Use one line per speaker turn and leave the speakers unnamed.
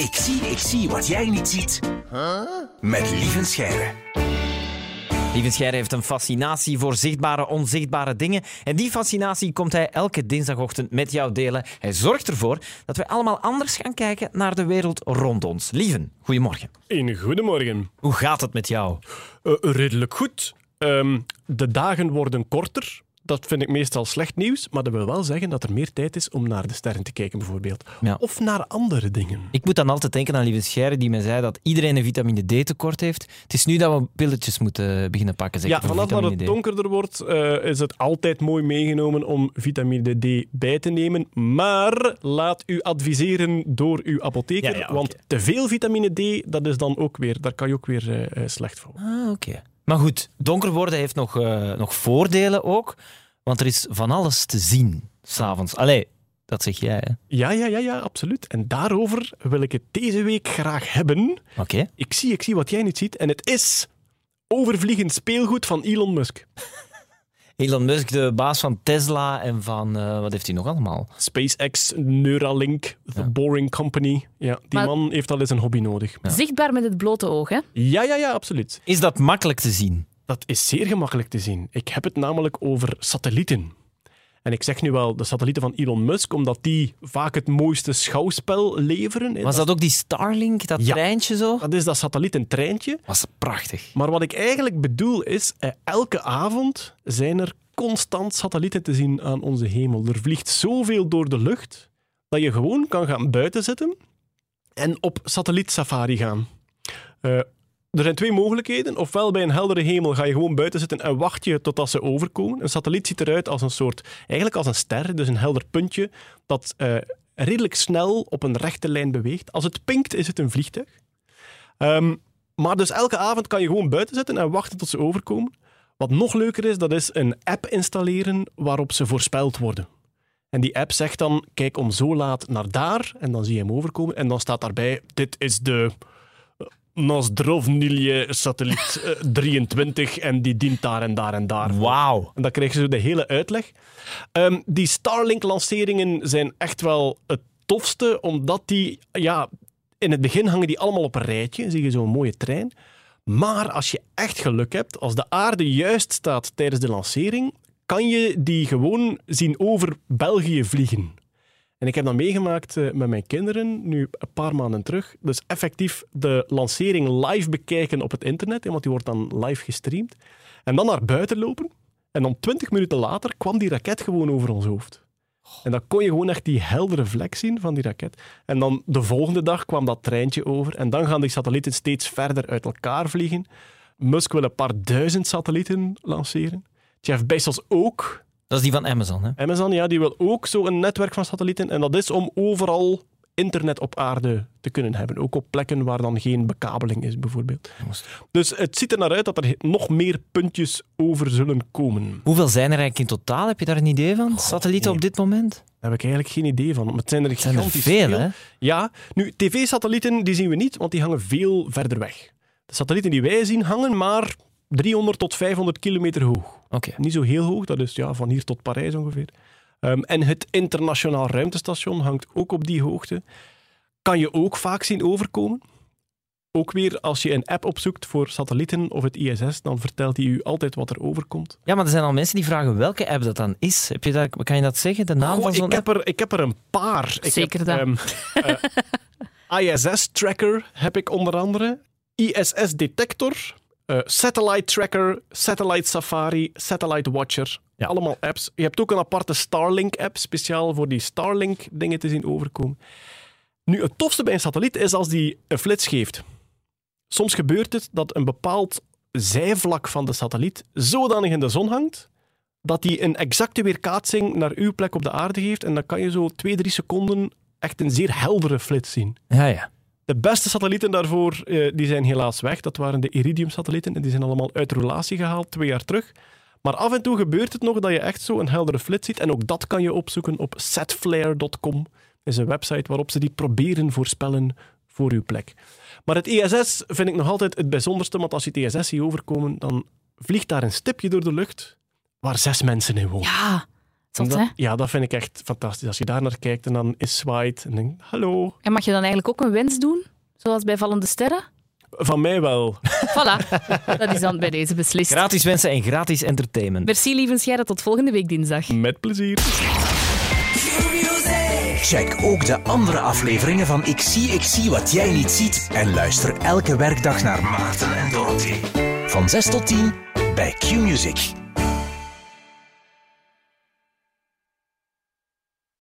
Ik zie, ik zie wat jij niet ziet. Met Lieven Scheire.
Lieven Scheire heeft een fascinatie voor zichtbare, onzichtbare dingen. En die fascinatie komt hij elke dinsdagochtend met jou delen. Hij zorgt ervoor dat we allemaal anders gaan kijken naar de wereld rond ons. Lieven, goedemorgen.
Een goedemorgen.
Hoe gaat het met jou?
Uh, redelijk goed. Ehm, de dagen worden korter. Dat vind ik meestal slecht nieuws, maar dat wil wel zeggen dat er meer tijd is om naar de sterren te kijken, bijvoorbeeld.
Ja.
Of naar andere dingen.
Ik moet dan altijd denken aan Lieve Scheire, die mij zei dat iedereen een vitamine D tekort heeft. Het is nu dat we pilletjes moeten beginnen pakken. Zeker
Ja, vanaf dat het donkerder wordt, eh, is het altijd mooi meegenomen om vitamine D bij te nemen. Maar laat u adviseren door uw apotheker,
Ja, ja, oké.
want te veel vitamine D, dat is dan ook weer, daar kan je ook weer eh, eh, slecht voor.
Ah, oké. Maar goed, donker worden heeft nog, nog voordelen ook. Want er is van alles te zien, s'avonds. Allee, dat zeg jij, hè?
Ja, ja, ja, ja, absoluut. En daarover wil ik het deze week graag hebben.
Oké.
Ik zie, ik zie wat jij niet ziet. En het is overvliegend speelgoed van Elon Musk.
Elon Musk, de baas van Tesla en van... eh, wat heeft hij nog allemaal?
SpaceX, Neuralink, The Boring Company. Ja, die
Maar-
man heeft al eens een hobby nodig.
Zichtbaar met het blote oog, hè?
Ja, ja, ja, absoluut.
Is dat makkelijk te zien?
Dat is zeer gemakkelijk te zien. Ik heb het namelijk over satellieten. En ik zeg nu wel de satellieten van Elon Musk, omdat die vaak het mooiste schouwspel leveren.
Was dat ook die Starlink, dat
Ja.
treintje zo?
Dat is dat satellietentreintje.
Was prachtig.
Maar wat ik eigenlijk bedoel is, elke avond zijn er constant satellieten te zien aan onze hemel. Er vliegt zoveel door de lucht dat je gewoon kan gaan buiten zitten en op satellietsafari gaan. Eh, er zijn twee mogelijkheden. Ofwel bij een heldere hemel ga je gewoon buiten zitten en wacht je totdat ze overkomen. Een satelliet ziet eruit als een soort, eigenlijk als een ster, dus een helder puntje dat eh, redelijk snel op een rechte lijn beweegt. Als het pinkt, is het een vliegtuig. Ehm, maar dus elke avond kan je gewoon buiten zitten en wachten tot ze overkomen. Wat nog leuker is, dat is een app installeren waarop ze voorspeld worden. En die app zegt dan, kijk om zo laat naar daar, en dan zie je hem overkomen. En dan staat daarbij, dit is de Nozdrovnilje satelliet eh, 23 en die dient daar en daar en daar.
Wauw.
En dan krijgen ze de hele uitleg. Ehm, die Starlink-lanceringen zijn echt wel het tofste, omdat die, ja, in het begin hangen die allemaal op een rijtje. Zie je zo'n mooie trein. Maar als je echt geluk hebt, als de aarde juist staat tijdens de lancering, kan je die gewoon zien over België vliegen. En ik heb dat meegemaakt eh, met mijn kinderen, nu een paar maanden terug. Dus effectief de lancering live bekijken op het internet, want die wordt dan live gestreamd. En dan naar buiten lopen. En dan twintig minuten later kwam die raket gewoon over ons hoofd. En dan kon je gewoon echt die heldere vlek zien van die raket. En dan de volgende dag kwam dat treintje over. En dan gaan die satellieten steeds verder uit elkaar vliegen. Musk wil een paar duizend satellieten lanceren. Jeff Bezos ook.
Dat is die van Amazon, hè?
Amazon ja, die wil ook zo'n netwerk van satellieten. En dat is om overal internet op aarde te kunnen hebben. Ook op plekken waar dan geen bekabeling is, bijvoorbeeld. Dus het ziet er naar uit dat er nog meer puntjes over zullen komen.
Hoeveel zijn er eigenlijk in totaal? Heb je daar een idee van? Satellieten
nee.
op dit moment?
Daar heb ik eigenlijk geen idee van. Maar het zijn er
Het zijn er
gigantisch
veel, hè?
Ja, nu, tv-satellieten die zien we niet, want die hangen veel verder weg. De satellieten die wij zien hangen maar 300 tot 500 kilometer hoog.
Oké.
Niet zo heel hoog, dat is ja, van hier tot Parijs ongeveer. Ehm, en het internationaal ruimtestation hangt ook op die hoogte. Kan je ook vaak zien overkomen. Ook weer, als je een app opzoekt voor satellieten of het ISS, dan vertelt hij u altijd wat er overkomt.
Ja, maar er zijn al mensen die vragen welke app dat dan is. Heb je daar, kan je dat zeggen? De naam van zo'n
ik,
app?
heb er, ik heb er een paar. Ik
Zeker
heb,
dat.
ehm, eh, ISS-tracker heb ik onder andere. ISS-detector. Eh, satellite Tracker, Satellite Safari, Satellite Watcher.
Ja.
Allemaal apps. Je hebt ook een aparte Starlink-app, speciaal voor die Starlink-dingen te zien overkomen. Nu, het tofste bij een satelliet is als die een flits geeft. Soms gebeurt het dat een bepaald zijvlak van de satelliet zodanig in de zon hangt, dat die een exacte weerkaatsing naar uw plek op de aarde geeft. En dan kan je zo twee, drie seconden echt een zeer heldere flits zien.
Ja, ja.
De beste satellieten daarvoor eh, die zijn helaas weg. Dat waren de Iridium-satellieten en die zijn allemaal uit roulatie gehaald twee jaar terug. Maar af en toe gebeurt het nog dat je echt zo een heldere flits ziet. En ook dat kan je opzoeken op setflare.com. is een website waarop ze die proberen voorspellen voor uw plek. Maar het ISS vind ik nog altijd het bijzonderste, want als je het ISS ziet overkomen, dan vliegt daar een stipje door de lucht waar zes mensen in wonen.
Ja,
Dat-? Ja, dat vind ik echt fantastisch. Als je daar naar kijkt en dan is zwaait en denkt, hallo.
En mag je dan eigenlijk ook een wens doen? Zoals bij Vallende Sterren?
Van mij wel.
Voilà, dat is dan bij deze beslist.
Gratis wensen en gratis entertainment.
Merci, lieve Scheire. Tot volgende week dinsdag.
Met plezier.
Check ook de andere afleveringen van Ik zie, ik zie wat jij niet ziet. En luister elke werkdag naar Maarten en Dorothee. Van 6 tot 10 bij Q-Music.